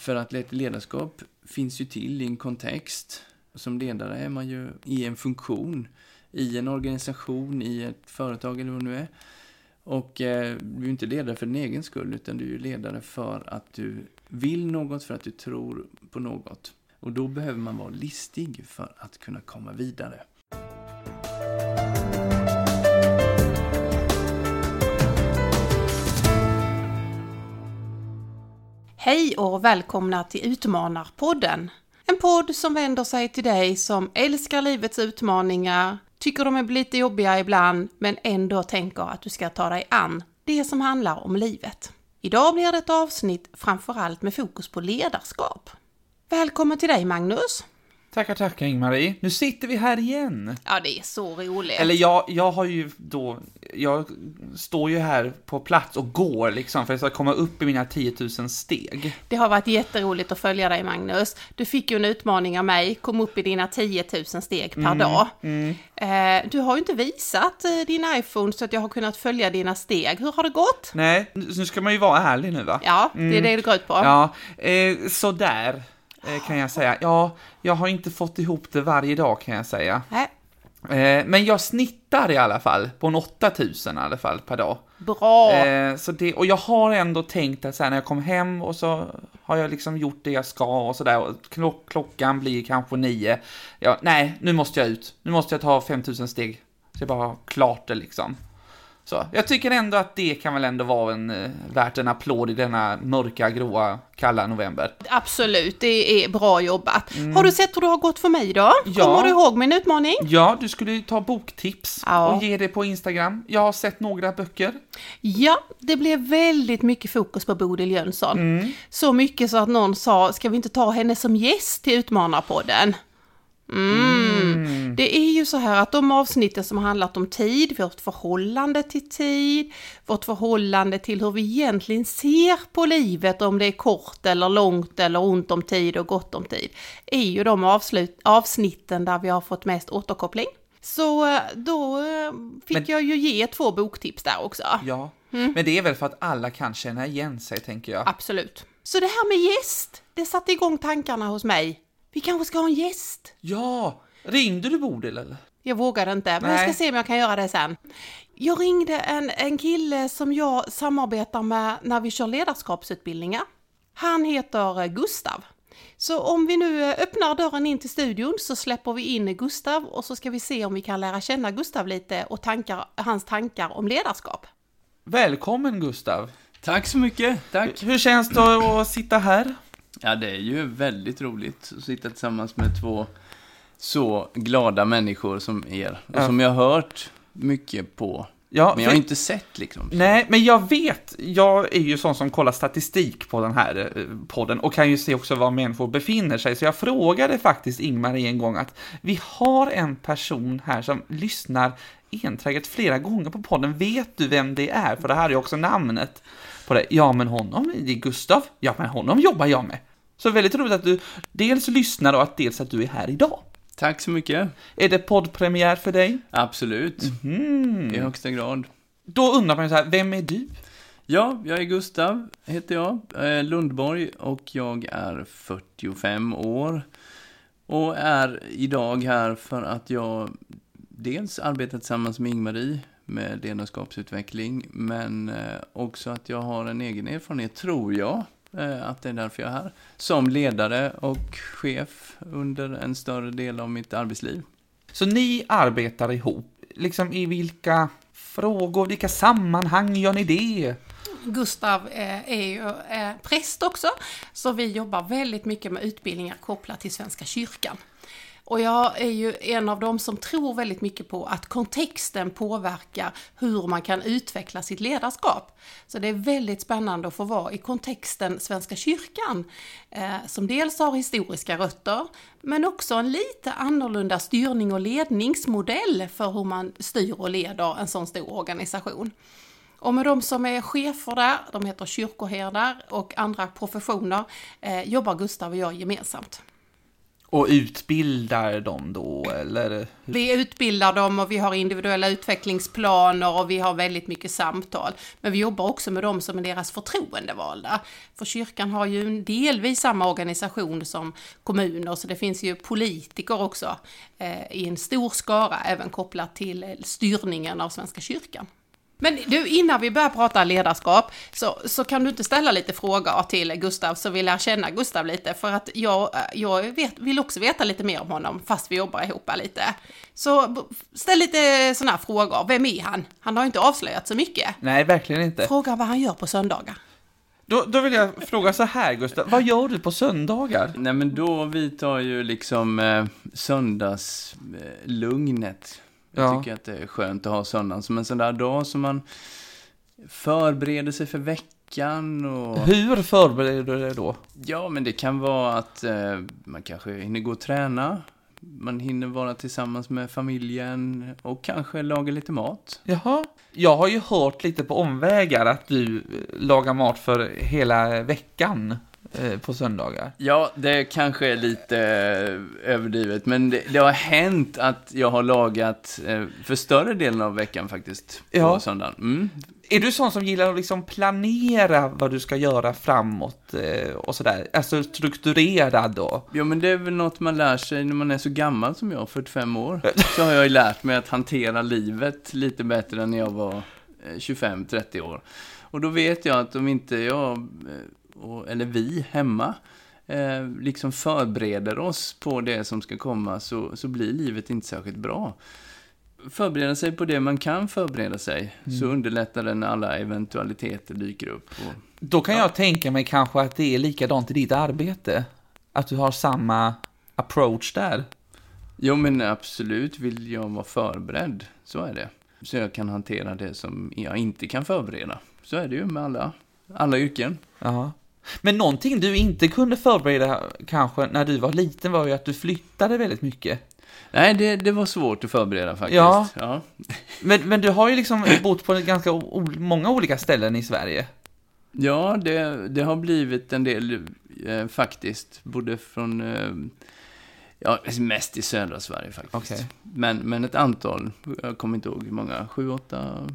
För att ett ledarskap finns ju till i en kontext. Som ledare är man ju i en funktion, i en organisation, i ett företag eller vad det nu är. Och eh, du är inte ledare för din egen skull, utan du är ledare för att du vill något, för att du tror på något. Och då behöver man vara listig för att kunna komma vidare. Hej och välkomna till Utmanarpodden. En podd som vänder sig till dig som älskar livets utmaningar, tycker de är lite jobbiga ibland, men ändå tänker att du ska ta dig an det som handlar om livet. Idag blir det ett avsnitt framförallt med fokus på ledarskap. Välkommen till dig Magnus! Tackar, tackar Ingmarie. Nu sitter vi här igen. Ja, det är så roligt. Eller jag, jag har ju då, jag står ju här på plats och går liksom för att jag ska komma upp i mina 10 000 steg. Det har varit jätteroligt att följa dig Magnus. Du fick ju en utmaning av mig, kom upp i dina 10 000 steg per Mm, dag. Eh, du har ju inte visat eh, din iPhone så att jag har kunnat följa dina steg. Hur har det gått? Nej, nu ska man ju vara ärlig nu va? Ja, det är det det går ut på. Ja, eh, sådär kan jag säga. Ja, jag har inte fått ihop det varje dag kan jag säga. Nej, Eh, men jag snittar i alla fall på en 8000 i alla fall per dag. bra. Eh, så det, och jag har ändå tänkt att så här, när jag kom hem och så har jag liksom gjort det jag ska och sådär. och Klock, klockan blir kanske nio. Ja, nej, nu måste jag ut. Nu måste jag ta 5000 steg. Så jag bara har klart det liksom. Så jag tycker ändå att det kan väl ändå vara en, eh, värt en applåd i denna mörka, gråa, kalla november. Absolut, det är bra jobbat. Har du sett hur det har gått för mig då? Mm. Ja. Kommer du ihåg min utmaning? Ja, du skulle ta boktips Ja. och ge det på Instagram. Jag har sett några böcker. Ja, det blev väldigt mycket fokus på Bodil Jönsson. Mm. Så mycket så att någon sa, ska vi inte ta henne som gäst till Utmanarpodden? Mm. Det är ju så här att de avsnitten som har handlat om tid, vårt förhållande till tid, vårt förhållande till hur vi egentligen ser på livet, om det är kort eller långt eller ont om tid och gott om tid, är ju de avslut, avsnitten där vi har fått mest återkoppling. Så eh, då eh, fick Men- jag ju ge två boktips där också. Ja, Mm. men det är väl för att alla kan känna igen sig, tänker jag. Absolut. Så det här med gäst, det satte igång tankarna hos mig. Vi kanske ska ha en gäst? Ja, ringde du Bodil eller? Jag vågade inte, men jag Nej. ska se om jag kan göra det sen. Jag ringde en, en kille som jag samarbetar med när vi kör ledarskapsutbildningar. Han heter eh, Gustav. Så om vi nu eh, öppnar dörren in till studion så släpper vi in Gustav och så ska vi se om vi kan lära känna Gustav lite och tankar, hans tankar om ledarskap. Välkommen Gustav! Tack så mycket, tack. Hur känns det att sitta här? Ja, det är ju väldigt roligt att sitta tillsammans med två så glada människor som er. Och Ja. som jag har hört mycket på. Ja, Men jag har inte sett liksom. Nej, men jag vet, jag är ju sån som kollar statistik på den här eh, podden och kan ju se också var människor befinner sig. Så jag frågade faktiskt Ingmar en gång att vi har en person här som lyssnar enträget flera gånger på podden. Vet du vem det är? För det här är ju också namnet på det. Ja, men honom, det är Gustav. Ja, men honom jobbar jag med. Så väldigt roligt att du dels lyssnar och att dels att du är här idag. Tack så mycket. Är det poddpremiär för dig? Absolut. Mm. I högsta grad. Då undrar man ju så här, vem är du? Ja, jag är Gustav, heter jag, Lundborg och jag är 45 år. Och är idag här för att jag dels arbetar tillsammans med Ingmarie med ledarskapsutveckling, men eh, också att jag har en egen erfarenhet, tror jag, att det är därför jag är här, som ledare och chef under en större del av mitt arbetsliv. Så ni arbetar ihop, liksom i vilka frågor, vilka sammanhang gör ni det? Gustav eh, är ju eh, präst också, så vi jobbar väldigt mycket med utbildningar kopplat till Svenska kyrkan. Och jag är ju en av dem som tror väldigt mycket på att kontexten påverkar hur man kan utveckla sitt ledarskap. Så det är väldigt spännande att få vara i kontexten Svenska kyrkan, eh, som dels har historiska rötter, men också en lite annorlunda styrning och ledningsmodell för hur man styr och leder en sån stor organisation. Och med de som är chefer där, de heter kyrkoherdar och andra professioner, eh, jobbar Gustav och jag gemensamt. Och utbildar dem då, eller? Vi utbildar dem och vi har individuella utvecklingsplaner och vi har väldigt mycket samtal. Men vi jobbar också med dem som är deras förtroendevalda. För kyrkan har ju en delvis samma organisation som kommuner, så det finns ju politiker också eh, i en stor skara, även kopplat till styrningen av Svenska kyrkan. Men du, innan vi börjar prata ledarskap så, så kan du inte ställa lite frågor till Gustav så vi lär känna Gustav lite för att jag, jag vet, vill också veta lite mer om honom fast vi jobbar ihop lite. Så ställ lite sådana här frågor. Vem är han? Han har inte avslöjat så mycket. Nej, verkligen inte. Fråga vad han gör på söndagar. Då, då vill jag fråga så här, Gustav. Vad gör du på söndagar? Nej, men då vi tar ju liksom eh, söndagslugnet. Jag Ja. tycker att det är skönt att ha söndagen som en sån där dag som man förbereder sig för veckan och... Hur förbereder du dig då? Ja, men det kan vara att eh, man kanske hinner gå och träna. Man hinner vara tillsammans med familjen och kanske laga lite mat. Jaha. Jag har ju hört lite på omvägar att du eh, lagar mat för hela veckan på söndagar. Ja, det kanske är lite eh, överdrivet, men det, det har hänt att jag har lagat eh, för större delen av veckan faktiskt, på Ja. söndagen. Mm. Är du sån som gillar att liksom planera vad du ska göra framåt eh, och sådär? Alltså strukturerad då? Ja, men det är väl något man lär sig när man är så gammal som jag, 45 år. Så har jag ju lärt mig att hantera livet lite bättre än när jag var eh, 25-30 år. Och då vet jag att om inte jag, eh, och- eller vi hemma, eh, liksom förbereder oss på det som ska komma så, så blir livet inte särskilt bra. Förbereda sig på det man kan förbereda sig, så underlättar det när alla eventualiteter dyker upp. Och, Då kan jag tänka mig kanske att det är likadant i ditt arbete. Att du har samma approach där. Jo, men absolut vill jag vara förberedd. Så är det. Så jag kan hantera det som jag inte kan förbereda. Så är det ju med alla, alla yrken. Ja. Men någonting du inte kunde förbereda kanske när du var liten var ju att du flyttade väldigt mycket. Nej, det, det var svårt att förbereda faktiskt. Ja. ja. Men, men du har ju liksom bott på ganska o- många olika ställen i Sverige. Ja, det, det har blivit en del eh, faktiskt. Både från, eh, ja, mest i södra Sverige faktiskt. Okej. Men, men ett antal, jag kommer inte ihåg hur många, sju, åtta,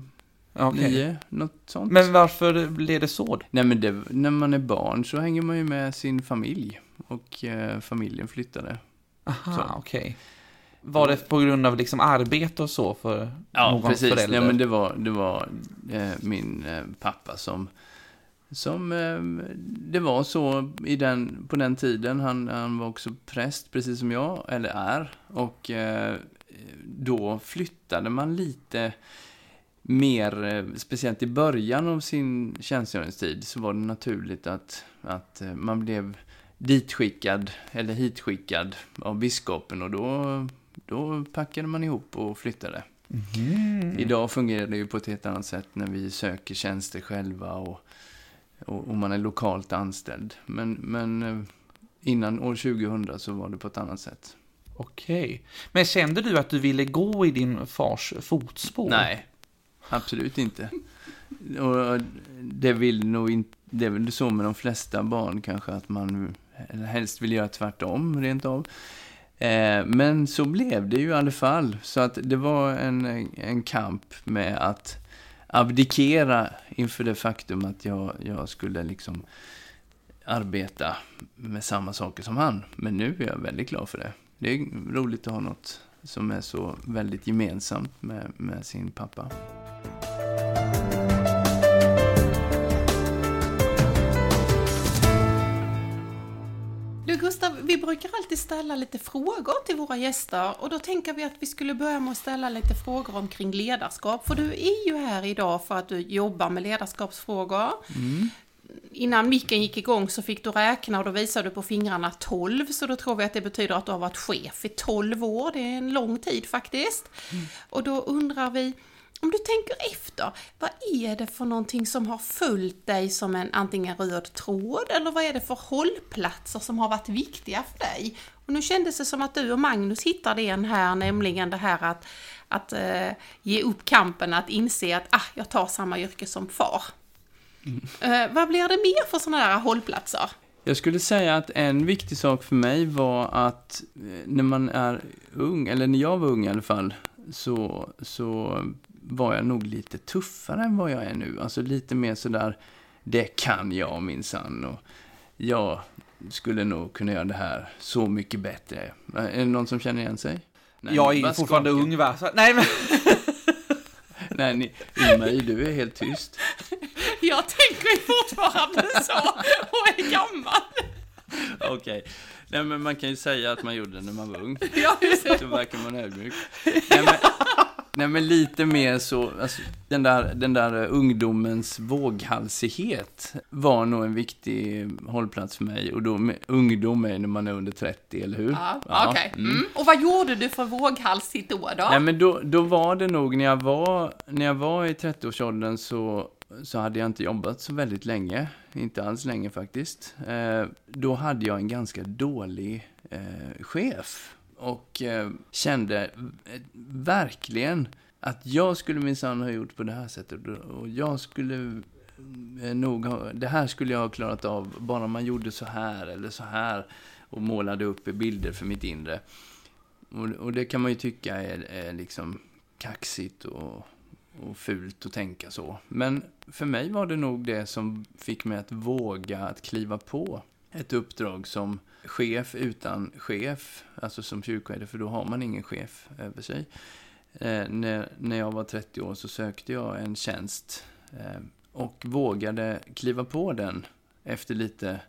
Okej. nio, något sånt. Men varför blev det så? Nej, men det, när man är barn så hänger man ju med sin familj. Och eh, familjen flyttade. Aha, okej. Var det på grund av liksom arbete och så för Ja, någon precis. förälder? Ja, men det var, det var eh, min eh, pappa som... Som eh, det var så i den, på den tiden. Han, han var också präst, precis som jag, eller är. Och eh, då flyttade man lite mer, eh, speciellt i början av sin tjänstgöringstid, så var det naturligt att, att eh, man blev ditskickad, eller hitskickad av biskopen och då, då packade man ihop och flyttade. Mhm. Idag fungerar det ju på ett helt annat sätt när vi söker tjänster själva och, och, och man är lokalt anställd. Men, men eh, innan år 2000 så var det på ett annat sätt. Okej. Men kände du att du ville gå i din fars fotspår? Nej, absolut inte. Och det vill nog inte, det är väl så med de flesta barn kanske att man helst vill göra tvärtom rent av. Eh, men så blev det ju i alla fall. Så att det var en, en kamp med att abdikera inför det faktum att jag, jag skulle liksom arbeta med samma saker som han. Men nu är jag väldigt glad för det. Det är roligt att ha något som är så väldigt gemensamt med, med sin pappa. Du Gustav, vi brukar alltid ställa lite frågor till våra gäster och då tänker vi att vi skulle börja med att ställa lite frågor omkring ledarskap. För du är ju här idag för att du jobbar med ledarskapsfrågor. Innan micken gick igång så fick du räkna och då visade du på fingrarna 12 så då tror vi att det betyder att du har varit chef i 12 år. Det är en lång tid faktiskt. Och då undrar vi, om du tänker efter, vad är det för någonting som har följt dig som en antingen röd tråd eller vad är det för hållplatser som har varit viktiga för dig? Och nu kändes det som att du och Magnus hittade en här, nämligen det här att, att eh, ge upp kampen, att inse att ah, jag tar samma yrke som far. Eh, vad blir det mer för sådana där hållplatser? Jag skulle säga att en viktig sak för mig var att eh, när man är ung, eller när jag var ung i alla fall, så, så var jag nog lite tuffare än vad jag är nu. Alltså lite mer sådär, det kan jag minsann. Och jag skulle nog kunna göra det här så mycket bättre. Är det någon som känner igen sig? Nej, jag är fortfarande ung va? Så, nej men, Nej, ni, Ing-Marie, du är helt tyst. Jag tänker fortfarande så och är gammal. Okej. Nej, men man kan ju säga att man gjorde det när man var ung. Ja, Så verkar man ödmjuk. Nej, men, nej, men lite mer så, alltså, den där, den där eh, ungdomens våghalsighet var nog en viktig hållplats för mig. Och då, med, ungdom är när man är under 30, eller hur? Ja, Ja, okej. mm. Mm. Och vad gjorde du för våghalsigt då? då? Nej, men då, då var det nog, när jag var, när jag var i 30-årsåldern så, så hade jag inte jobbat så väldigt länge. Inte alls länge faktiskt. Eh, då hade jag en ganska dålig eh, chef. Och eh, kände eh, verkligen att jag skulle minsann ha gjort på det här sättet. Och jag skulle eh, nog ha, det här skulle jag ha klarat av bara man gjorde så här eller så här. Och målade upp bilder för mitt inre. Och, och det kan man ju tycka är, är liksom kaxigt och, och fult att tänka så. Men för mig var det nog det som fick mig att våga att kliva på ett uppdrag som chef utan chef, alltså som kyrkoherde, för då har man ingen chef över sig. Eh, när, när jag var 30 år så sökte jag en tjänst eh, och vågade kliva på den efter lite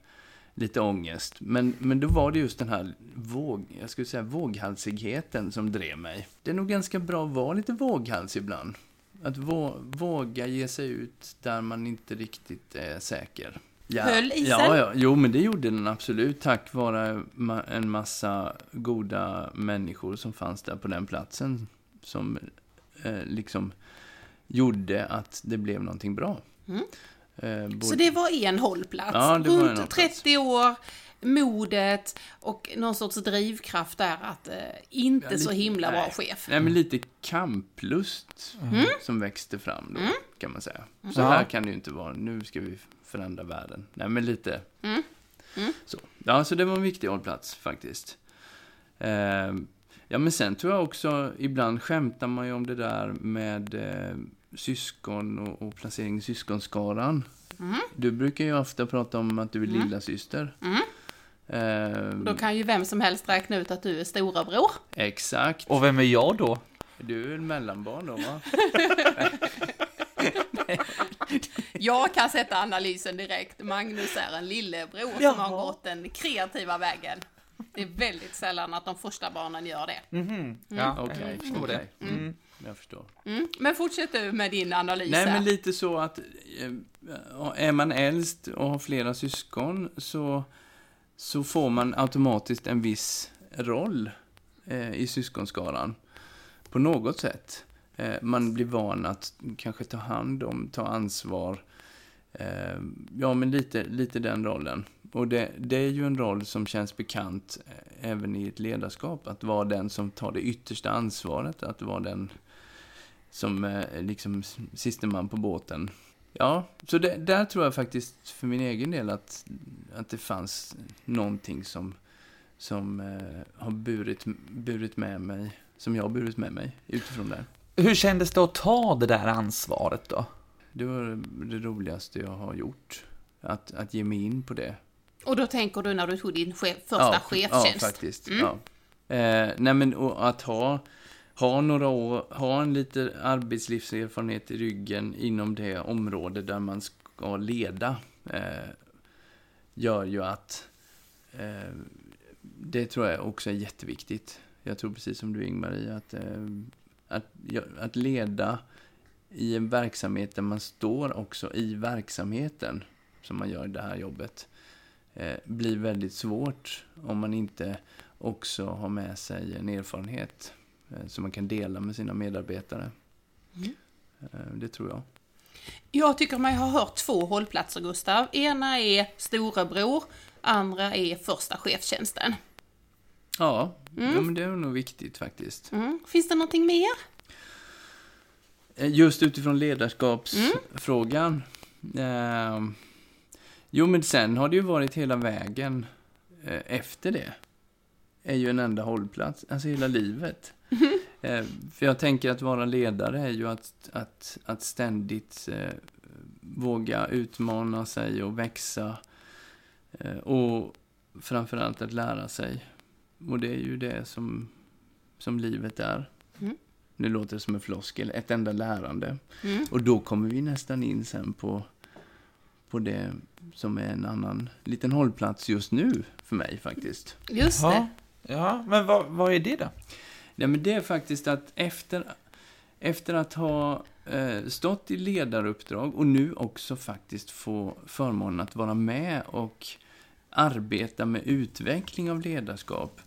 lite ångest. Men, men då var det just den här våg, jag skulle säga våghalsigheten som drev mig. Det är nog ganska bra att vara lite våghals ibland. Att vå, våga ge sig ut där man inte riktigt är säker. Ja, Höll isen? Ja, ja, jo men det gjorde den absolut tack vare en massa goda människor som fanns där på den platsen. Som eh, liksom gjorde att det blev någonting bra. Mm. Eh, både- Så det var en hållplats. Ja, det var en Runt hållplats. 30 år, modet och någon sorts drivkraft där att eh, inte Ja, så lite- himla bra nej. chef. Nej, men lite kamplust Mm. som växte fram då, kan man säga. Så Ja. här kan det ju inte vara. Nu ska vi förändra världen. Nej, men lite Mm. Mm. så. Ja, så det var en viktig hållplats faktiskt. Eh, ja, men sen tror jag också, ibland skämtar man ju om det där med eh, syskon och, och placering i syskonskaran. Mm. Du brukar ju ofta prata om att du är Mm. lilla syster. Mm. Eh, Då kan ju vem som helst räkna ut att du är storebror. Exakt. och vem är jag då? Du är en mellanbarn då, va? Jag kan sätta analysen direkt. Magnus är en lillebror som Jaha. har gått den kreativa vägen. Det är väldigt sällan att de första barnen gör det. Mhm. Ja, Okej, jag förstår det. Mm. Jag förstår. Mm. Men fortsätt du med din analys Nej, här. men lite så att eh, är man äldst och har flera syskon så, så får man automatiskt en viss roll eh, i syskonskaran. På något sätt. Eh, man blir van att kanske ta hand om, ta ansvar. Eh, ja, men lite, lite den rollen. Och det, det är ju en roll som känns bekant eh, även i ett ledarskap. Att vara den som tar det yttersta ansvaret. Att vara den som eh, liksom siste man på båten. Ja, så det, där tror jag faktiskt för min egen del att, att det fanns någonting som, som eh, har burit, burit med mig, som jag har burit med mig utifrån det. Hur kändes det att ta det där ansvaret då? Det var det roligaste jag har gjort. Att, att ge mig in på det. Och då tänker du när du tog din chef, första chefstjänst? Ja, faktiskt. Mm. Ja. Eh, nej, men och att ha, ha några år, ha en lite arbetslivserfarenhet i ryggen inom det område där man ska leda, eh, gör ju att eh, det tror jag också är jätteviktigt. Jag tror precis som du Ingmarie att, eh, att, att leda i en verksamhet där man står också i verksamheten som man gör i det här jobbet eh, blir väldigt svårt om man inte också har med sig en erfarenhet eh, som man kan dela med sina medarbetare. Mm. Eh, det tror jag. Jag tycker mig ha hört två hållplatser, Gustav. Ena är storebror, andra är första chefstjänsten. Ja, Mm. ja men det är nog viktigt faktiskt. Mm. Finns det någonting mer? Eh, Just utifrån ledarskapsfrågan. Eh, Jo, men sen har det ju varit hela vägen eh, efter det. är ju en enda hållplats, alltså hela livet. eh, för jag tänker att vara ledare är ju att, att, att ständigt eh, våga utmana sig och växa. Eh, och framförallt att lära sig. Och det är ju det som, som livet är. Mm. Nu låter det som en floskel, ett enda lärande. Mm. Och då kommer vi nästan in sen på, på det som är en annan liten hållplats just nu för mig faktiskt. Just det. Ja, ja men vad, vad är det då? Nej, men det är faktiskt att efter, efter att ha eh, stått i ledaruppdrag och nu också faktiskt få förmånen att vara med och arbeta med utveckling av ledarskap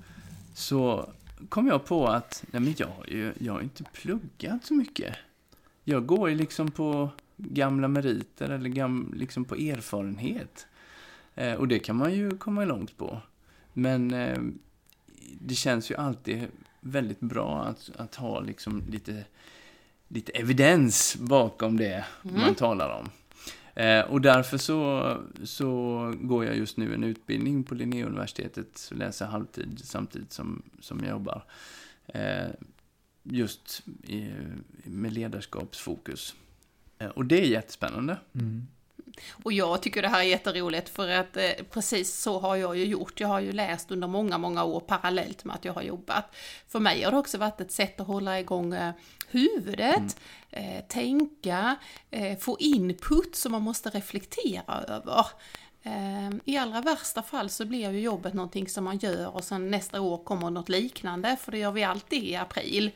så kom jag på att nej, men jag, har ju, jag har inte pluggat så mycket. Jag går ju liksom på gamla meriter eller gam, liksom på erfarenhet. Eh, och det kan man ju komma långt på. Men eh, det känns ju alltid väldigt bra att, att ha liksom lite, lite evidens bakom det Mm. man talar om. Eh, och därför så, så går jag just nu en utbildning på Linnéuniversitetet, och läser halvtid samtidigt som, som jag jobbar. Eh, just i, med ledarskapsfokus. Eh, och det är jättespännande. Mm. Och jag tycker det här är jätteroligt för att eh, precis så har jag ju gjort. Jag har ju läst under många, många år parallellt med att jag har jobbat. För mig har det också varit ett sätt att hålla igång eh, huvudet, eh, tänka, eh, få input som man måste reflektera över. Eh, I allra värsta fall så blir ju jobbet någonting som man gör och sen nästa år kommer något liknande, för det gör vi alltid i april.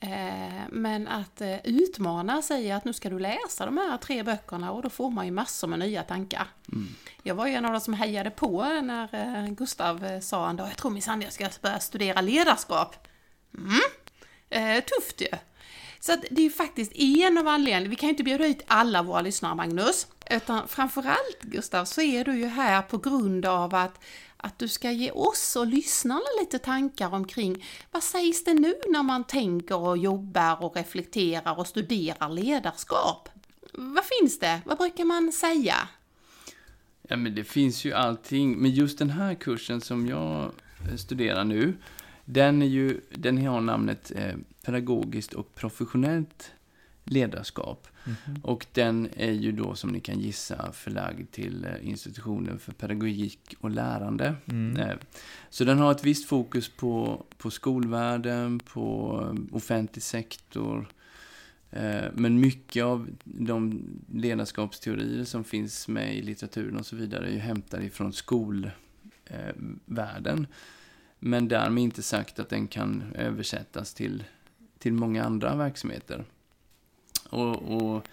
Eh, Men att eh, utmana sig att nu ska du läsa de här tre böckerna och då får man ju massor med nya tankar. Jag var ju en av de som hejade på när eh, Gustav sa en dag, jag tror minsann jag ska börja studera ledarskap. Mm. Eh, tufft ju. Så det är faktiskt en av anledningarna, vi kan ju inte bjuda ut alla våra lyssnare Magnus, utan framförallt Gustav så är du ju här på grund av att, att du ska ge oss och lyssnarna lite tankar omkring vad sägs det nu när man tänker och jobbar och reflekterar och studerar ledarskap? Vad finns det? Vad brukar man säga? Ja, men det finns ju allting. Men just den här kursen som jag eh, studerar nu, den, är ju, den har namnet eh, Pedagogiskt och professionellt ledarskap. Och den är ju då, som ni kan gissa, förlagd till eh, institutionen för pedagogik och lärande. Eh, Så den har ett visst fokus på, på skolvärlden, på eh, offentlig sektor, Men mycket av de ledarskapsteorier som finns med i litteraturen och så vidare är ju hämtade ifrån skolvärlden. Men därmed inte sagt att den kan översättas till, till många andra verksamheter. Och, och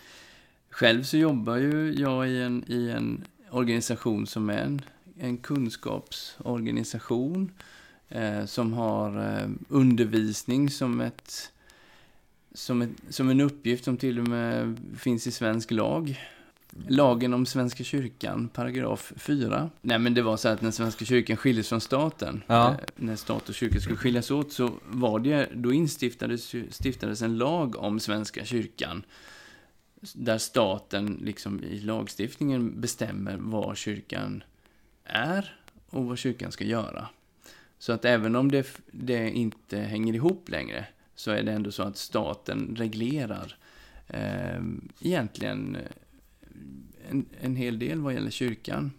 själv så jobbar ju jag i en, i en organisation som är en, en kunskapsorganisation eh, som har eh, undervisning som ett som, ett, som en uppgift som till och med finns i svensk lag. Lagen om Svenska kyrkan, paragraf 4. Nej, men det var så att när Svenska kyrkan skildes från staten, Ja. eh, när stat och kyrka skulle skiljas åt, så var det, då instiftades stiftades en lag om Svenska kyrkan. Där staten liksom i lagstiftningen bestämmer vad kyrkan är och vad kyrkan ska göra. Så att även om det, det inte hänger ihop längre, så är det ändå så att staten reglerar eh, egentligen eh, en, en hel del vad gäller kyrkan.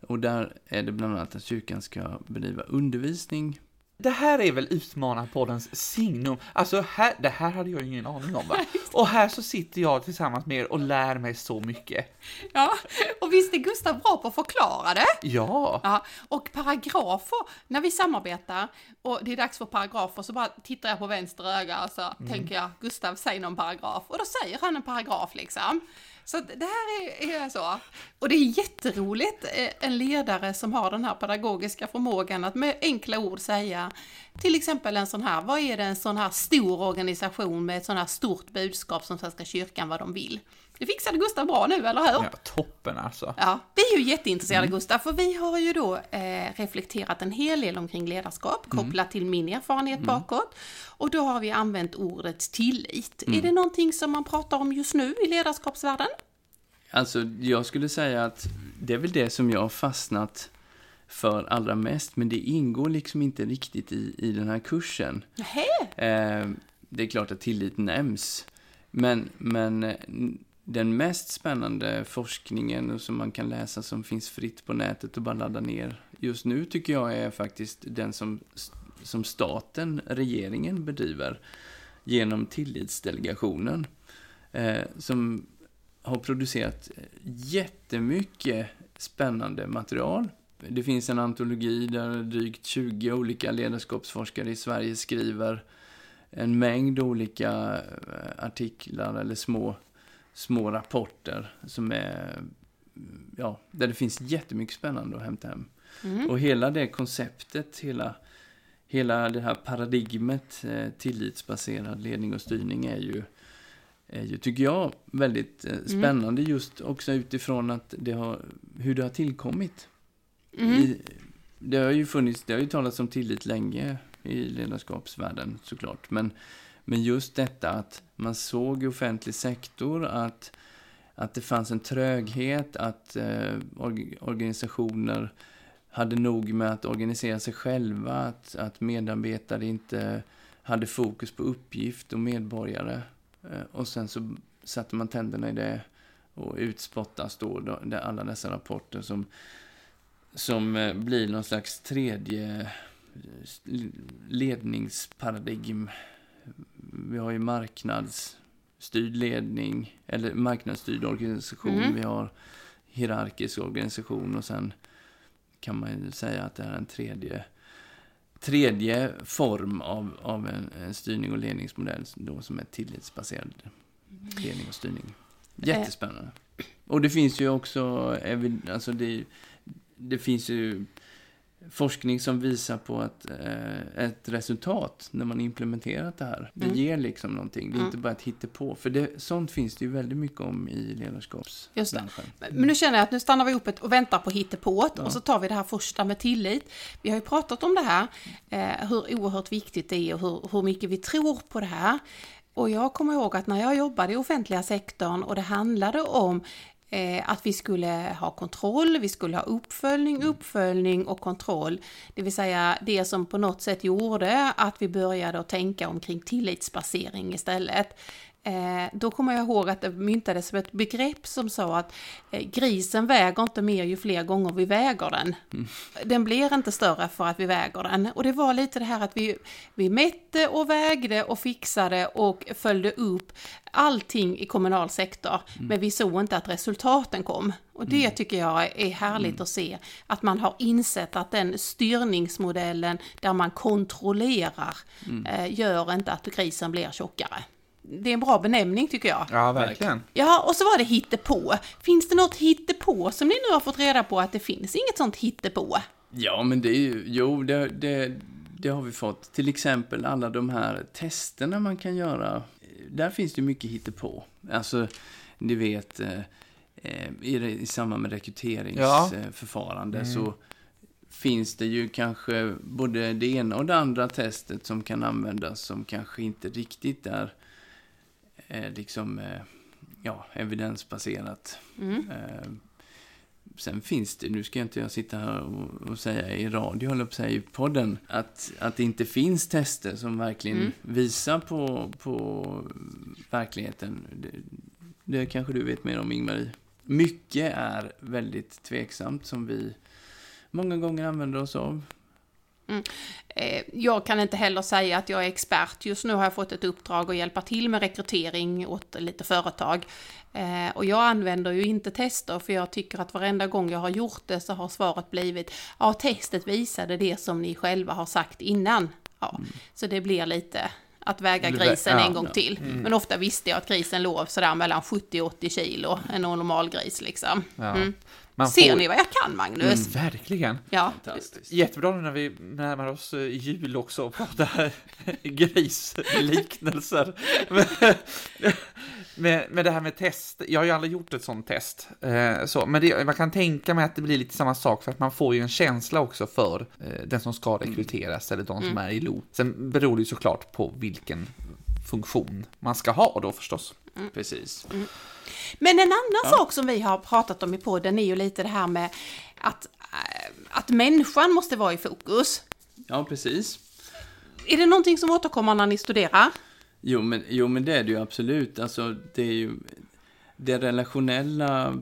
Och där är det bland annat att kyrkan ska bedriva undervisning. Det här är väl Utmanarpoddens signum. Alltså, här, det här hade jag ingen aning om va? Och här så sitter jag tillsammans med er och lär mig så mycket. Ja, och visst är Gustav bra på att förklara det? Ja, Ja, och paragrafer, när vi samarbetar och det är dags för paragrafer så bara tittar jag på vänster öga och så tänker jag Gustav säg någon paragraf och då säger han en paragraf liksom. Så det här är, är så. Och det är jätteroligt, eh, en ledare som har den här pedagogiska förmågan att med enkla ord säga till exempel en sån här, vad är det en sån här stor organisation med ett sån här stort budskap som Svenska kyrkan vad de vill? Det fixade Gustav bra nu, eller hur? ja toppen alltså. Ja, vi är ju jätteintresserade Gustav, för vi har ju då eh, reflekterat en hel del omkring ledarskap kopplat till min erfarenhet bakåt. Och då har vi använt ordet tillit. Är det någonting som man pratar om just nu i ledarskapsvärlden? Alltså, jag skulle säga att det är väl det som jag har fastnat för allra mest, men det ingår liksom inte riktigt i, i den här kursen. Eh, det är klart att tillit nämns, men, men eh, den mest spännande forskningen som man kan läsa som finns fritt på nätet och bara ladda ner just nu tycker jag är faktiskt den som, som staten, regeringen bedriver genom Tillitsdelegationen. Eh, som har producerat jättemycket spännande material. Det finns en antologi där drygt 20 olika ledarskapsforskare i Sverige skriver en mängd olika eh, artiklar eller små, små rapporter som är, ja, där det finns jättemycket spännande att hämta hem. Mm. Och hela det konceptet, hela, hela det här paradigmet, eh, tillitsbaserad ledning och styrning är ju är ju, tycker jag, väldigt eh, mm. spännande mm. just också utifrån att det har, hur det har tillkommit. Mm. I, det har ju funnits, det har ju talats om tillit länge i ledarskapsvärlden såklart, men, men just detta att man såg i offentlig sektor att, att det fanns en tröghet, att eh, organisationer hade nog med att organisera sig själva, att, att medarbetare inte hade fokus på uppgift och medborgare. Eh, och sen så satte man tänderna i det och utspottas då alla dessa rapporter som, som eh, blir någon slags tredje ledningsparadigm. Vi har ju marknadsstyrd ledning, eller marknadsstyrd organisation. Mm. Vi har hierarkisk organisation och sen kan man ju säga att det är en tredje tredje form av, av en, en styrning och ledningsmodell då som är tillitsbaserad ledning och styrning. Jättespännande. Och det finns ju också, alltså det, det finns ju forskning som visar på att eh, ett resultat när man implementerat det här, det mm. ger liksom någonting. Det är mm. inte bara ett hittepå. För det, sånt finns det ju väldigt mycket om i ledarskapsbranschen. Men nu känner jag att nu stannar vi upp och väntar på hittepået ja. och så tar vi det här första med tillit. Vi har ju pratat om det här, eh, hur oerhört viktigt det är och hur, hur mycket vi tror på det här. Och jag kommer ihåg att när jag jobbade i offentliga sektorn och det handlade om Eh, att vi skulle ha kontroll, vi skulle ha uppföljning, uppföljning och kontroll. Det vill säga det som på något sätt gjorde att vi började att tänka omkring tillitsbasering istället. Eh, då kommer jag ihåg att det myntades som ett begrepp som sa att eh, grisen väger inte mer ju fler gånger vi väger den. Mm. Den blir inte större för att vi väger den. Och det var lite det här att vi, vi mätte och vägde och fixade och följde upp allting i kommunal sektor. Mm. Men vi såg inte att resultaten kom. Och det mm. tycker jag är härligt mm. att se. Att man har insett att den styrningsmodellen där man kontrollerar mm. eh, gör inte att grisen blir tjockare det är en bra benämning tycker jag. Ja, verkligen. Ja, och så var det hittepå. Finns det något hittepå som ni nu har fått reda på att det finns inget sånt hittepå? Ja, men det är ju, jo, det, det, det har vi fått. Till exempel alla de här testerna man kan göra. Där finns det mycket hittepå. Alltså, ni vet, eh, eh i, i samband med rekryteringsförfarande ja. mm. så finns det ju kanske både det ena och det andra testet som kan användas som kanske inte riktigt är liksom, eh, ja, evidensbaserat. Mm. Eh, sen finns det, nu ska jag inte jag sitta här och, och säga i radio, att säga i podden, att, att det inte finns tester som verkligen mm. visar på, på verkligheten. Det, det kanske du vet mer om, Ingmarie. Mycket är väldigt tveksamt som vi många gånger använder oss av. Mm. Eh, jag kan inte heller säga att jag är expert. Just nu har jag fått ett uppdrag att hjälpa till med rekrytering åt lite företag. Eh, och jag använder ju inte tester för jag tycker att varenda gång jag har gjort det så har svaret blivit ja, testet visade det som ni själva har sagt innan. Ja, mm. Så det blir lite att väga grisen ja, en gång ja. till. Mm. Men ofta visste jag att grisen låg sådär mellan 70 och 80 kilo, en normal gris liksom. Mm. Man Ser får... ni vad jag kan, Magnus? Mm, verkligen. Ja. Jättebra nu när vi närmar oss eh, jul också och pratar grisliknelser. med, med det här med test, jag har ju aldrig gjort ett sånt test. Eh, så, men det, man kan tänka mig att det blir lite samma sak för att man får ju en känsla också för eh, den som ska rekryteras mm. eller de som mm. är i LO. Sen beror det ju såklart på vilken funktion man ska ha då förstås. Precis. Men en annan sak som vi har pratat om i podden är ju lite det här med att, eh, att människan måste vara i fokus. Ja, precis. Är det någonting som återkommer när ni studerar? Jo men, jo, men det är det ju absolut. Alltså, det är ju... Det relationella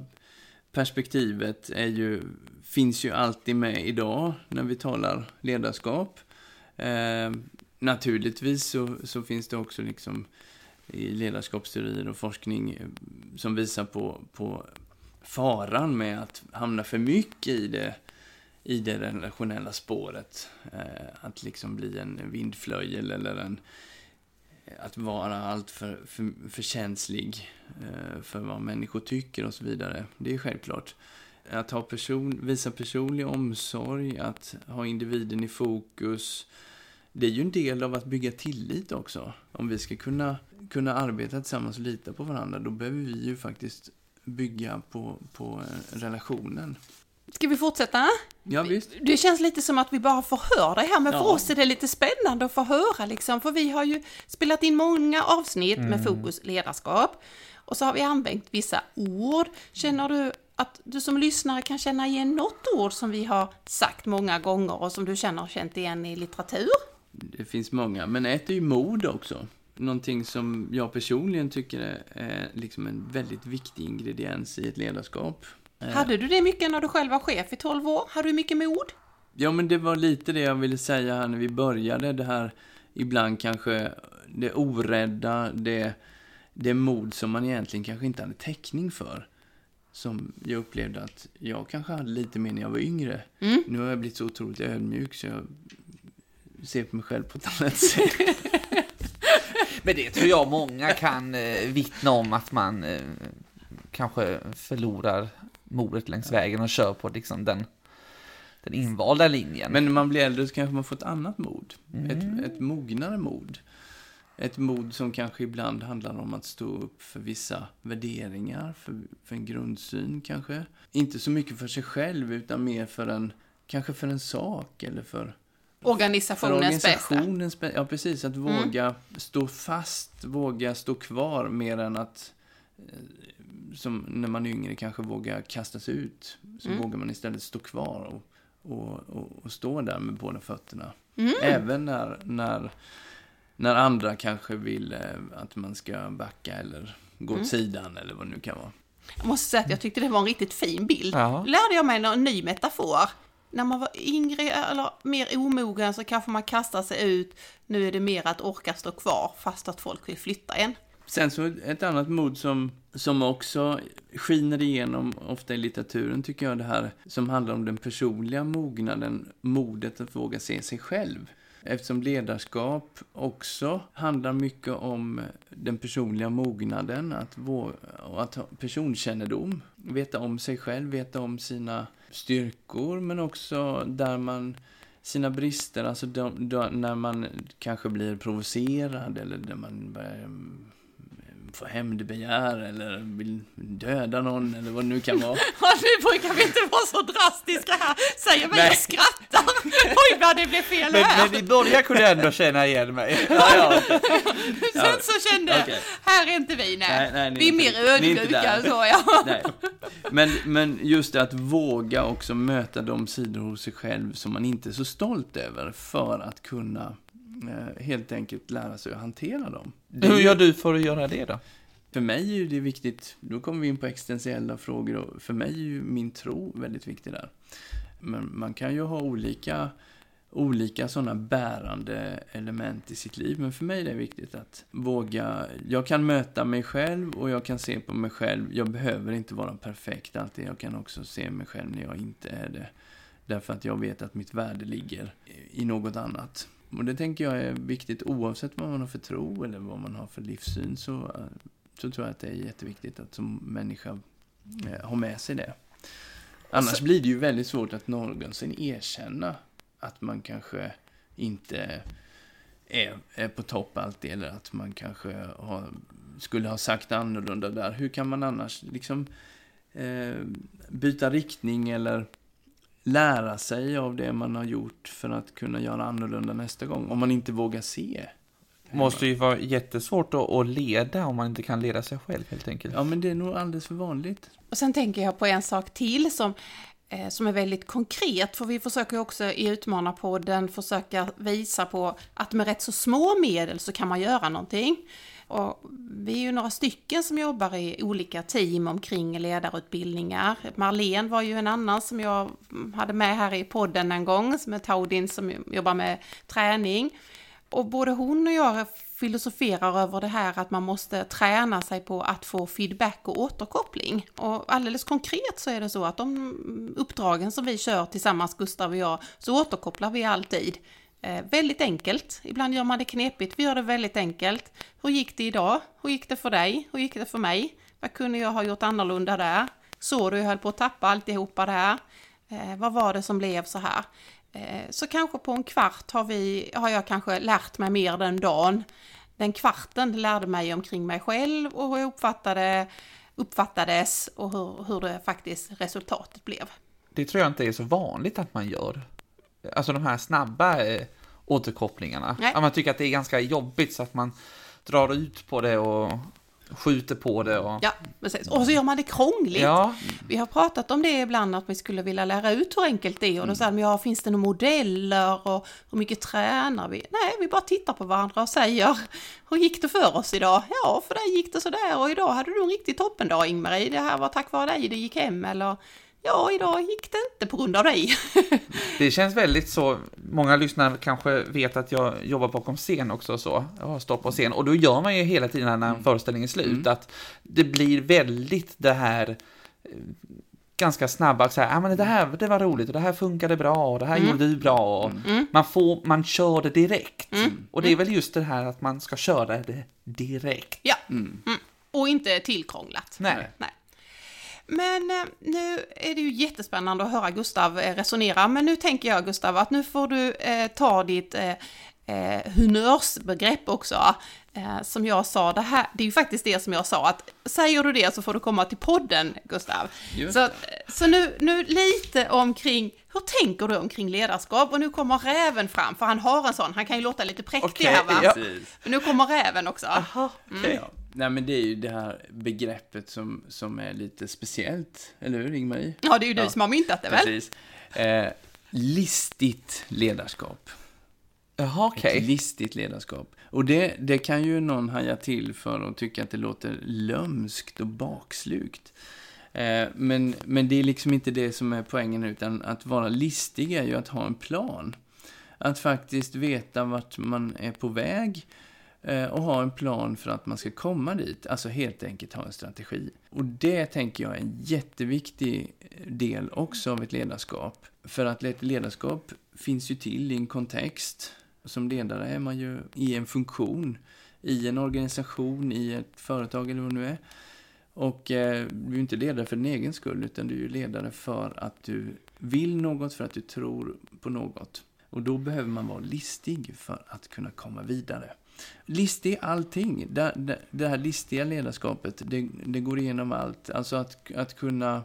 perspektivet är ju, finns ju alltid med idag när vi talar ledarskap. Eh, naturligtvis så, så finns det också liksom i ledarskapsteorier och forskning eh, som visar på, på faran med att hamna för mycket i det, i det relationella spåret. Eh, att liksom bli en vindflöjel eller en eh, att vara allt för, för, för känslig för vad människor tycker och så vidare. Det är självklart. Att ha person, visa personlig omsorg, att ha individen i fokus. Det är ju en del av att bygga tillit också. Om vi ska kunna, kunna arbeta tillsammans och lita på varandra, då behöver vi ju faktiskt bygga på, på relationen. Ska vi fortsätta? Ja, visst. Det känns lite som att vi bara förhör dig här, men för Ja. oss är det lite spännande att få höra liksom, för vi har ju spelat in många avsnitt med fokus ledarskap och så har vi använt vissa ord. Känner du att du som lyssnare kan känna igen något ord som vi har sagt många gånger och som du känner har känt igen i litteratur? Det finns många, men ett är ju mod också. Någonting som jag personligen tycker är, liksom en väldigt viktig ingrediens i ett ledarskap. Eh, Hade du det mycket när du själv var chef i 12 år? Hade du mycket mod? Ja, men det var lite det jag ville säga här när vi började. Det här ibland kanske det orädda, det, det mod som man egentligen kanske inte hade täckning för. Som jag upplevde att jag kanske hade lite mer när jag var yngre. Mm. Nu har jag blivit så otroligt ödmjuk så jag ser på mig själv på ett annat sätt. Men det tror jag många kan eh, vittna om att man eh, kanske förlorar modet längs vägen och kör på liksom den, den invalda linjen. Men när man blir äldre så kanske man får ett annat mod. Mm. Ett, ett mognare mod. Ett mod som kanske ibland handlar om att stå upp för vissa värderingar, för, för en grundsyn kanske. Inte så mycket för sig själv, utan mer för en, kanske för en sak eller för Organisationens organisationens bästa. Ja, precis. Att Mm. våga stå fast, våga stå kvar mer än att eh, som när man är yngre kanske våga kastas ut. Så Mm. vågar man istället stå kvar och, och, och, och stå där med båda fötterna. Mm. Även när, när, när andra kanske vill eh, att man ska backa eller gå Mm. åt sidan eller vad det nu kan vara. Jag måste säga att jag tyckte det var en riktigt fin bild. Ja. Lärde jag mig en ny metafor. När man var yngre eller mer omogen så kanske man kastar sig ut. Nu är det mer att orka stå kvar fast att folk vill flytta en. Sen så ett annat mod som, som också skiner igenom ofta i litteraturen tycker jag det här som handlar om den personliga mognaden, modet att våga se sig själv. Eftersom ledarskap också handlar mycket om den personliga mognaden, att, vår, och att ha personkännedom, veta om sig själv, veta om sina styrkor, men också där man sina brister, alltså de, de, när man kanske blir provocerad eller när man börjar mm, få hämndbegär eller vill döda någon eller vad det nu kan vara. Ja, nu brukar vi inte vara så drastiska här. Säger mig Nej. och skrattar. Oj, vad det blev fel Men, här. men i början kunde jag ändå känna igen mig. Ja, ja. Sen så kände jag, Okej. här är inte vi, nej. Nej, nej, vi är mer ödmjuka så, ja. Nej. Men, men just det att våga också möta de sidor hos sig själv som man inte är så stolt över för att kunna helt enkelt lära sig att hantera dem. Det Hur gör du för att göra det då? För mig är ju det viktigt, då kommer vi in på existentiella frågor och för mig är ju min tro väldigt viktig där. Men man kan ju ha olika, olika sådana bärande element i sitt liv, men för mig är det viktigt att våga, jag kan möta mig själv och jag kan se på mig själv, jag behöver inte vara perfekt alltid, jag kan också se mig själv när jag inte är det. Därför att jag vet att mitt värde ligger i något annat. Och det tänker jag är viktigt oavsett vad man har för tro eller vad man har för livssyn så så tror jag att det är jätteviktigt att som människa eh, ha med sig det. Annars så- blir det ju väldigt svårt att någonsin erkänna att man kanske inte är, är på topp alltid eller att man kanske har, skulle ha sagt annorlunda där. Hur kan man annars liksom eh, byta riktning eller lära sig av det man har gjort för att kunna göra annorlunda nästa gång? Om man inte vågar se Måste ju vara jättesvårt att, leda om man inte kan leda sig själv helt enkelt. Ja, men det är nog alldeles för vanligt. Och sen tänker jag på en sak till som, eh, som är väldigt konkret, för vi försöker ju också i Utmanarpodden försöka visa på att med rätt så små medel så kan man göra någonting. Och vi är ju några stycken som jobbar i olika team omkring ledarutbildningar. Marlene var ju en annan som jag hade med här i podden en gång, som är Taudin som jobbar med träning. Och både hon och jag filosoferar över det här att man måste träna sig på att få feedback och återkoppling. Och alldeles konkret så är det så att de uppdragen som vi kör tillsammans, Gustav och jag, så återkopplar vi alltid. Eh, väldigt enkelt. Ibland gör man det knepigt, vi gör det väldigt enkelt. Hur gick det idag? Hur gick det för dig? Hur gick det för mig? Vad kunde jag ha gjort annorlunda där? Såg du jag höll på att tappa alltihopa där? Eh, vad var det som blev så här? Eh, så kanske på en kvart har, vi, har jag kanske lärt mig mer den dagen. Den kvarten lärde mig omkring mig själv och hur jag uppfattade, uppfattades och hur, hur det faktiskt resultatet blev. Det tror jag inte är så vanligt att man gör. Alltså de här snabba eh, återkopplingarna. Nej. Att man tycker att det är ganska jobbigt så att man drar ut på det och skjuter på det. Och... Ja, precis. Och så gör man det krångligt. Ja, Vi har pratat om det ibland, att vi skulle vilja lära ut hur enkelt det är. Och då säger de, ja, finns det några modeller och hur mycket tränar vi? Nej, vi bara tittar på varandra och säger, hur gick det för oss idag? Ja, för dig gick det sådär och idag hade du en riktig toppendag Ingmarie. Det här var tack vare dig det gick hem eller ja, idag gick det inte på grund av dig. det känns väldigt så. Många lyssnare kanske vet att jag jobbar bakom scen också så. Jag har stått på scen och då gör man ju hela tiden när föreställningen är slut att det blir väldigt det här eh, ganska snabba, så här, ah, men det här det var roligt och det här funkade bra och det här gjorde du bra. Och Man, får, man kör det direkt. Och det är väl just det här att man ska köra det direkt. ja, mm. och inte tillkrånglat. Nej. Nej. Men eh, nu är det ju jättespännande att höra Gustav eh, resonera, men nu tänker jag Gustav att nu får du eh, ta ditt eh, eh, humörsbegrepp också. Eh, som jag sa, det, här, det är ju faktiskt det som jag sa, att säger du det så får du komma till podden, Gustav. Så, så nu, nu lite omkring, hur tänker du omkring ledarskap? Och nu kommer räven fram, för han har en sån, han kan ju låta lite präktig Okej, här va? ja. Men nu kommer räven också. Aha, okej. Ja. Nej, men det är ju det här begreppet som, som är lite speciellt, eller hur Ingmarie? Ja, det är ju du Ja. som har myntat det väl? Precis. Eh, listigt ledarskap. Jaha, okej. Ett listigt ledarskap. Och det, det kan ju någon haja till för och tycka att det låter lömskt och bakslukt. Eh, men, men det är liksom inte det som är poängen, utan att vara listig är ju att ha en plan. Att faktiskt veta vart man är på väg Eh, och ha en plan för att man ska komma dit. Alltså helt enkelt ha en strategi. Och det tänker jag är en jätteviktig del också av ett ledarskap. För att ett ledarskap finns ju till i en kontext. Som ledare är man ju i en funktion, i en organisation, i ett företag eller vad det nu är. Och eh, du är ju inte ledare för din egen skull, utan du är ju ledare för att du vill något, för att du tror på något. Och då behöver man vara listig för att kunna komma vidare. Listig allting. Det, det, det här listiga ledarskapet, det, det går igenom allt. Alltså att, att kunna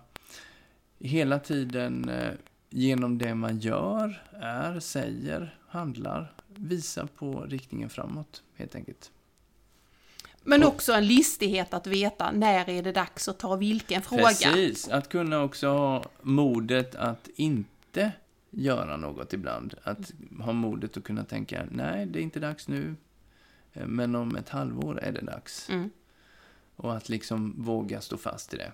hela tiden eh, genom det man gör, är, säger, handlar, visa på riktningen framåt, helt enkelt. Men också en listighet att veta när är det dags att ta vilken fråga. Precis, att kunna också ha modet att inte göra något ibland. Att ha modet att kunna tänka, nej, det är inte dags nu, men om ett halvår är det dags. Mm. Och att liksom våga stå fast i det.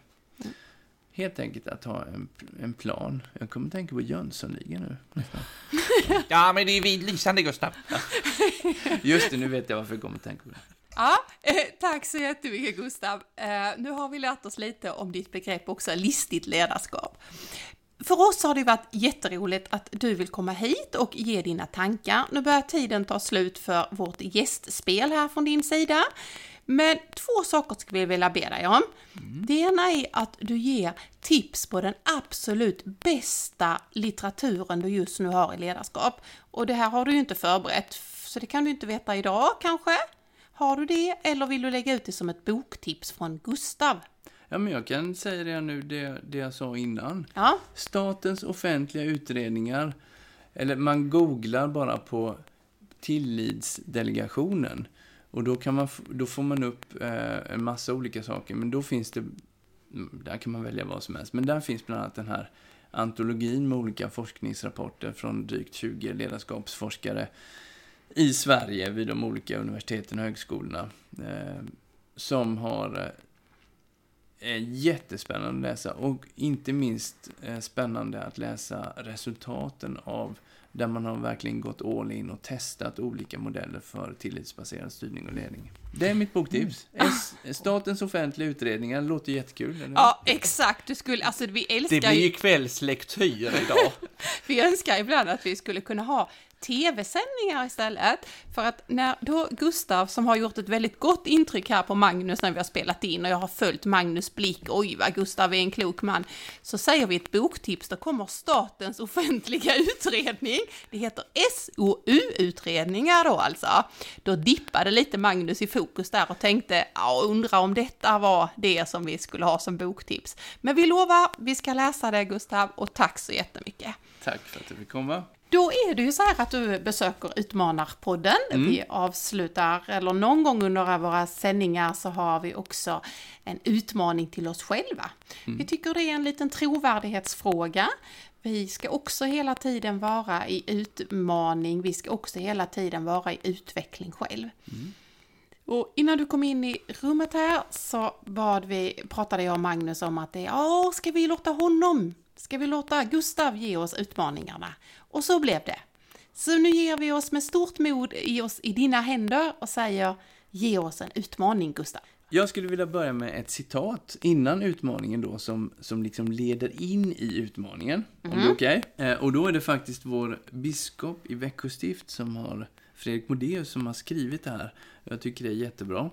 Helt enkelt att ha en, en plan. Jag kommer att tänka på Jönssonligan nu. Ja, men det är ju lysande, Gustav. Just det, nu vet jag varför jag kommer att tänka på det. Ja, eh, tack så jättemycket Gustav. Eh, nu har vi lärt oss lite om ditt begrepp också, listigt ledarskap. För oss har det varit jätteroligt att du vill komma hit och ge dina tankar. Nu börjar tiden ta slut för vårt gästspel här från din sida. Men två saker skulle vi vilja be dig om. Det ena är att du ger tips på den absolut bästa litteraturen du just nu har i ledarskap. Och det här har du ju inte förberett, så det kan du inte veta idag kanske. Har du det, eller vill du lägga ut det som ett boktips från Gustav? Ja, men jag kan säga det nu, det, det jag sa innan. Ja, Statens offentliga utredningar, eller man googlar bara på Tillitsdelegationen. Och då, kan man, då får man upp eh, en massa olika saker, men då finns det, mm, där kan man välja vad som helst. Men där finns bland annat den här antologin med olika forskningsrapporter från drygt 20 ledarskapsforskare i Sverige vid de olika universiteten och högskolorna. Eh, som har eh, är jättespännande att läsa och inte minst eh, spännande att läsa resultaten av där man har verkligen gått all in och testat olika modeller för tillitsbaserad styrning och ledning. Det är mitt boktips. S- Statens offentliga utredningar låter jättekul. Eller? Ja, exakt. Du skulle, alltså vi Det älskar blir ju, ju kvällslektyr idag. vi önskar ibland att vi skulle kunna ha tv-sändningar istället. För att när då Gustav, som har gjort ett väldigt gott intryck här på Magnus när vi har spelat in och jag har följt Magnus blick, oj vad Gustav är en klok man, så säger vi ett boktips, då kommer Statens offentliga utredning, det heter SOU-utredningar då alltså. Då dippade lite Magnus i fokus där och tänkte, ja, undra om detta var det som vi skulle ha som boktips. Men vi lovar, vi ska läsa det Gustav och tack så jättemycket. Tack för att du fick komma. Då är det ju så här att du besöker Utmanarpodden. Vi avslutar, eller någon gång under våra sändningar så har vi också en utmaning till oss själva. Vi tycker det är en liten trovärdighetsfråga. Vi ska också hela tiden vara i utmaning, vi ska också hela tiden vara i utveckling själv. Och innan du kom in i rummet här så bad vi, pratade jag och Magnus om att det, ja, ska vi låta honom, ska vi låta Gustav ge oss utmaningarna? Och så blev det. Så nu ger vi oss med stort mod i oss i dina händer och säger, ge oss en utmaning Gustav. Jag skulle vilja börja med ett citat innan utmaningen då som, som liksom leder in i utmaningen. Om det är okej. Eh, och då är det faktiskt vår biskop i Växjö stift som har, Fredrik Modéus, som har skrivit det här. Jag tycker det är jättebra.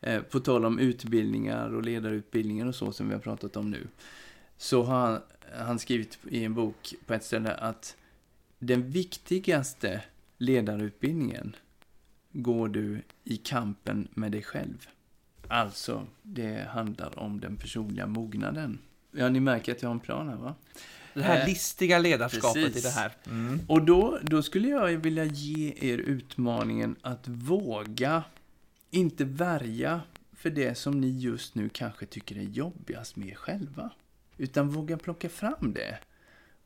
Eh, på tal om utbildningar och ledarutbildningar och så som vi har pratat om nu. Så har han, han skrivit i en bok på ett ställe att den viktigaste ledarutbildningen går du i kampen med dig själv. Alltså, det handlar om den personliga mognaden. Ja, ni märker att jag har en plan här, va? Det här Eh, listiga ledarskapet precis. i det här. Mm. Och då, då skulle jag vilja ge er utmaningen att våga inte värja för det som ni just nu kanske tycker är jobbigast med er själva. Utan våga plocka fram det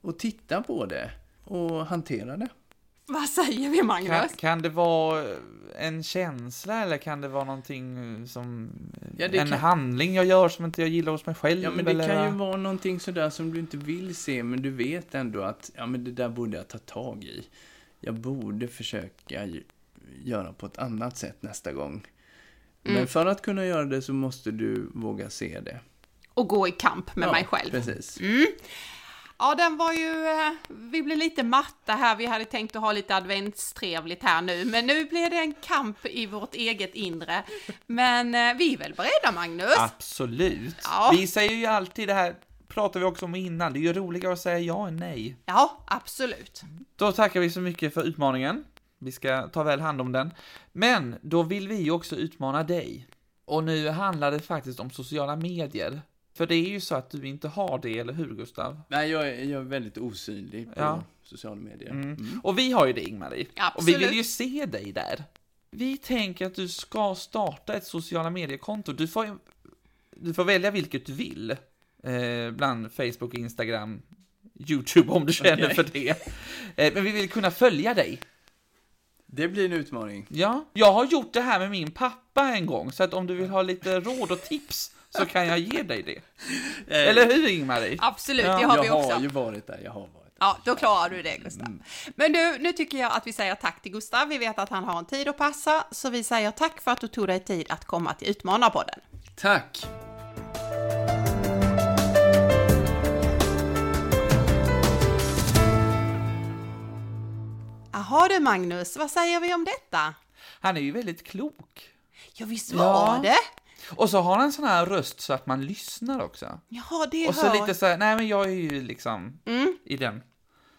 och titta på det och hantera det. Vad säger vi Magnus? Kan, kan det vara en känsla eller kan det vara någonting som Ja, en kan- handling jag gör som inte jag gillar hos mig själv? Ja, men det eller? kan ju vara någonting sådär som du inte vill se, men du vet ändå att ja, men det där borde jag ta tag i. Jag borde försöka göra på ett annat sätt nästa gång. Men för att kunna göra det så måste du våga se det. Och gå i kamp med ja, mig själv. Precis. Ja, den var ju... eh, Vi blev lite matta här. Vi hade tänkt att ha lite adventstrevligt här nu, men nu blev det en kamp i vårt eget inre. Men eh, vi är väl beredda, Magnus? Absolut. Ja. Vi säger ju alltid det här, pratar vi också om innan, det är ju roligare att säga ja än nej. Ja, absolut. Då tackar vi så mycket för utmaningen. Vi ska ta väl hand om den. Men då vill vi också utmana dig. Och nu handlar det faktiskt om sociala medier. För det är ju så att du inte har det, eller hur Gustav? Nej, jag är, jag är väldigt osynlig på Ja. sociala medier. Mm. Mm. Och vi har ju det Ingmarie. Och Absolut. vi vill ju se dig där. Vi tänker att du ska starta ett sociala mediekonto. Du får, du får välja vilket du vill. Eh, bland Facebook, Instagram, YouTube om du känner Okej. för det. Eh, men vi vill kunna följa dig. Det blir en utmaning. Ja, jag har gjort det här med min pappa en gång, så att om du vill ha lite råd och tips så kan jag ge dig det. Eller hur Ingmarie? Absolut, Ja, det har vi jag också. har ju varit där, jag har varit där. Ja, då klarar du det Gustav. Men du, nu tycker jag att vi säger tack till Gustav. Vi vet att han har en tid att passa, så vi säger tack för att du tog dig tid att komma till Utmanarpodden. Tack! Jaha du Magnus, vad säger vi om detta? Han är ju väldigt klok. Ja, visst Ja. var det? Och så har han en sån här röst så att man lyssnar också. Ja, det Och så hör lite så här, nej men jag är ju liksom Mm. i den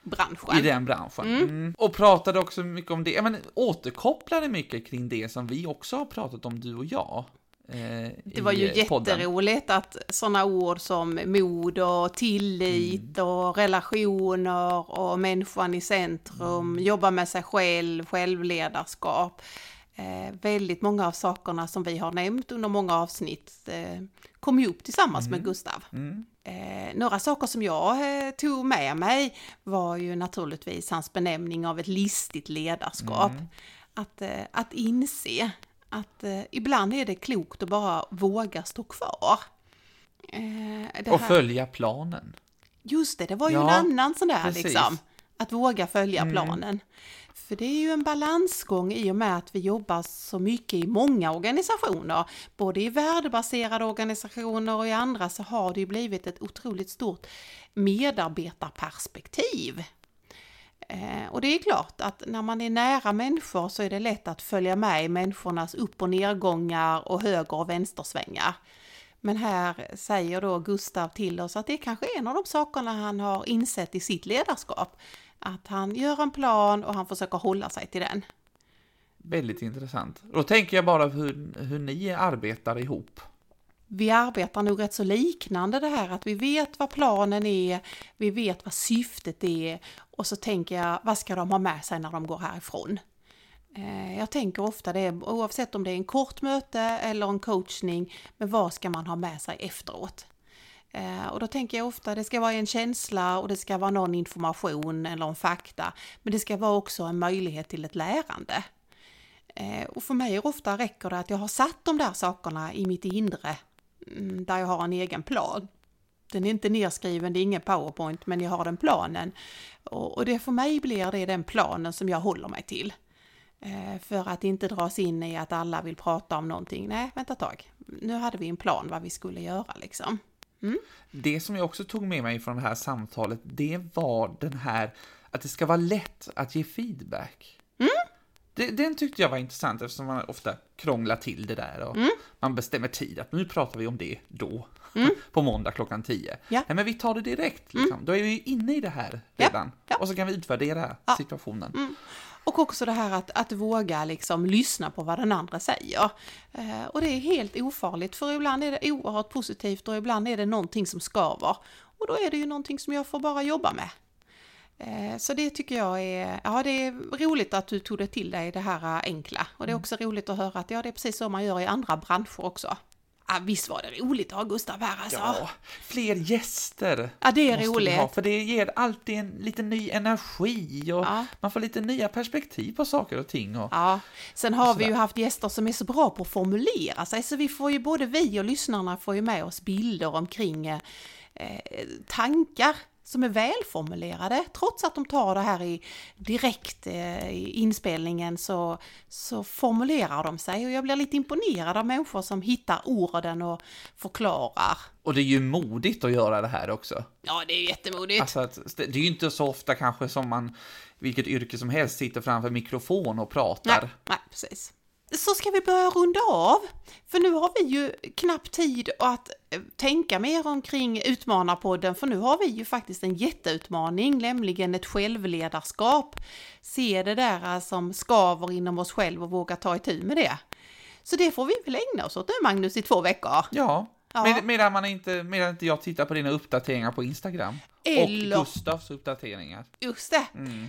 branschen. i den branschen. Mm. Och pratade också mycket om det, ja, men återkopplade mycket kring det som vi också har pratat om, du och jag. eh, Det var ju eh, podden. jätteroligt att sådana ord som mod och tillit Mm. och relationer och människan i centrum, Mm. jobba med sig själv, självledarskap. Eh, väldigt många av sakerna som vi har nämnt under många avsnitt eh, kom ju upp tillsammans med Gustav. Mm. Eh, några saker som jag eh, tog med mig var ju naturligtvis hans benämning av ett listigt ledarskap. Mm. Att, eh, att inse att eh, ibland är det klokt att bara våga stå kvar. Och följa planen. Just det, det var ju Ja, en annan sån där precis. liksom. Att våga följa Mm. planen. För det är ju en balansgång i och med att vi jobbar så mycket i många organisationer. Både i värdebaserade organisationer och i andra så har det ju blivit ett otroligt stort medarbetarperspektiv. Eh, och det är klart att när man är nära människor så är det lätt att följa med i människornas upp och nedgångar och höger och vänstersvängar. Men här säger då Gustav till oss att det kanske är en av de sakerna han har insett i sitt ledarskap. Att han gör en plan och han försöker hålla sig till den. Väldigt intressant. Då tänker jag bara hur, hur ni arbetar ihop. Vi arbetar nog rätt så liknande det här att vi vet vad planen är, vi vet vad syftet är och så tänker jag vad ska de ha med sig när de går härifrån? Eh, Jag tänker ofta det, oavsett om det är en kort möte eller en coachning, men vad ska man ha med sig efteråt? Eh, och då tänker jag ofta det ska vara en känsla och det ska vara någon information eller en fakta, men det ska vara också en möjlighet till ett lärande. Eh, och för mig ofta räcker det att jag har satt de där sakerna i mitt inre, mm, där jag har en egen plan. Den är inte nedskriven, det är ingen powerpoint, men jag har den planen. Och det för mig blir det den planen som jag håller mig till. Eh, för att inte dras in i att alla vill prata om någonting. Nej, vänta ett tag. Nu hade vi en plan vad vi skulle göra liksom. Det som jag också tog med mig från det här samtalet, det var den här att det ska vara lätt att ge feedback. Det, den tyckte jag var intressant eftersom man ofta krånglar till det där och man bestämmer tid att nu pratar vi om det då, på måndag klockan 10. Ja. Nej, men vi tar det direkt, liksom. då är vi inne i det här Ja, redan. ja. Och så kan vi utvärdera Ja. situationen. Och också det här att, att våga liksom lyssna på vad den andra säger. Eh, och det är helt ofarligt för ibland är det oerhört positivt och ibland är det någonting som skaver. Och då är det ju någonting som jag får bara jobba med. Eh, så det tycker jag är, ja det är roligt att du tog det till dig det här eh, enkla. Och det är också roligt att höra att ja det är precis så man gör i andra branscher också. Ja, visst var det roligt att ha Gustav här alltså. Ja, fler gäster. Ja, det är roligt. ha, för det ger alltid en lite ny energi och Ja. man får lite nya perspektiv på saker och ting. Och, Ja, sen har vi ju haft gäster som är så bra på att formulera sig så vi får ju både vi och lyssnarna får ju med oss bilder omkring eh, eh, tankar som är välformulerade. Trots att de tar det här i direkt eh, i inspelningen så, så formulerar de sig och jag blir lite imponerad av människor som hittar orden och förklarar. och det är ju modigt att göra det här också. Ja, det är jättemodigt. Alltså att, det är ju inte så ofta kanske som man, vilket yrke som helst, sitter framför mikrofon och pratar. Nej, nej, precis. Så ska vi börja runda av. För nu har vi ju knappt tid att eh, tänka mer omkring Utmanarpodden, för nu har vi ju faktiskt en jätteutmaning, nämligen ett självledarskap. Se det där eh, som skaver inom oss själv och våga ta itu med det. Så det får vi väl ägna oss åt nu, Magnus, i två veckor. Ja, Ja. Med, medan, man inte, medan inte jag tittar på dina uppdateringar på Instagram. Eller- Och Gustavs uppdateringar. Just det,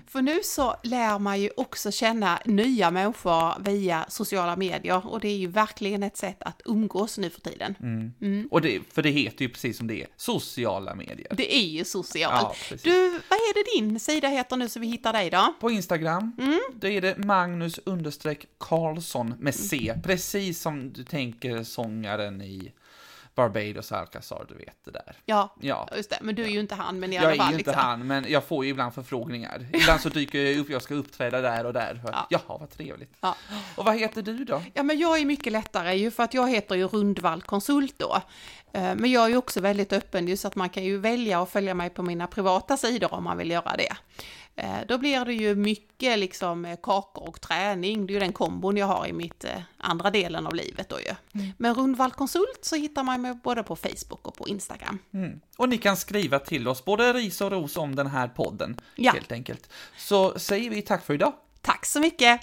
för nu så lär man ju också känna nya människor via sociala medier och det är ju verkligen ett sätt att umgås nu för tiden. Och det, för det heter ju precis som det är, sociala medier. Det är ju socialt. Ja, du, vad är det din sida heter nu så vi hittar dig då? På Instagram, Mm. då är det Magnus understreck Karlsson med C, precis som du tänker sångaren i Barbados Alcazar, du vet det där. Ja, Ja. just det. Men du är ju inte han, men i Jag alla är fall. ju inte liksom. han, men jag får ju ibland förfrågningar. Ibland så dyker jag upp, jag ska uppträda där och där. Ja. Jaha, vad trevligt. Ja. Och vad heter du då? Ja, men jag är mycket lättare ju för att jag heter ju Rundvall Konsult då. Eh, Men jag är ju också väldigt öppen ju så att man kan ju välja att följa mig på mina privata sidor om man vill göra det. Eh, Då blir det ju mycket liksom eh, kakor och träning, det är ju den kombon jag har i mitt eh, andra delen av livet då ju. Men Rundvall Konsult så hittar man mig både på Facebook och på Instagram. Mm. Och ni kan skriva till oss, både ris och ros om den här podden, Ja. helt enkelt. Så säger vi tack för idag. Tack så mycket!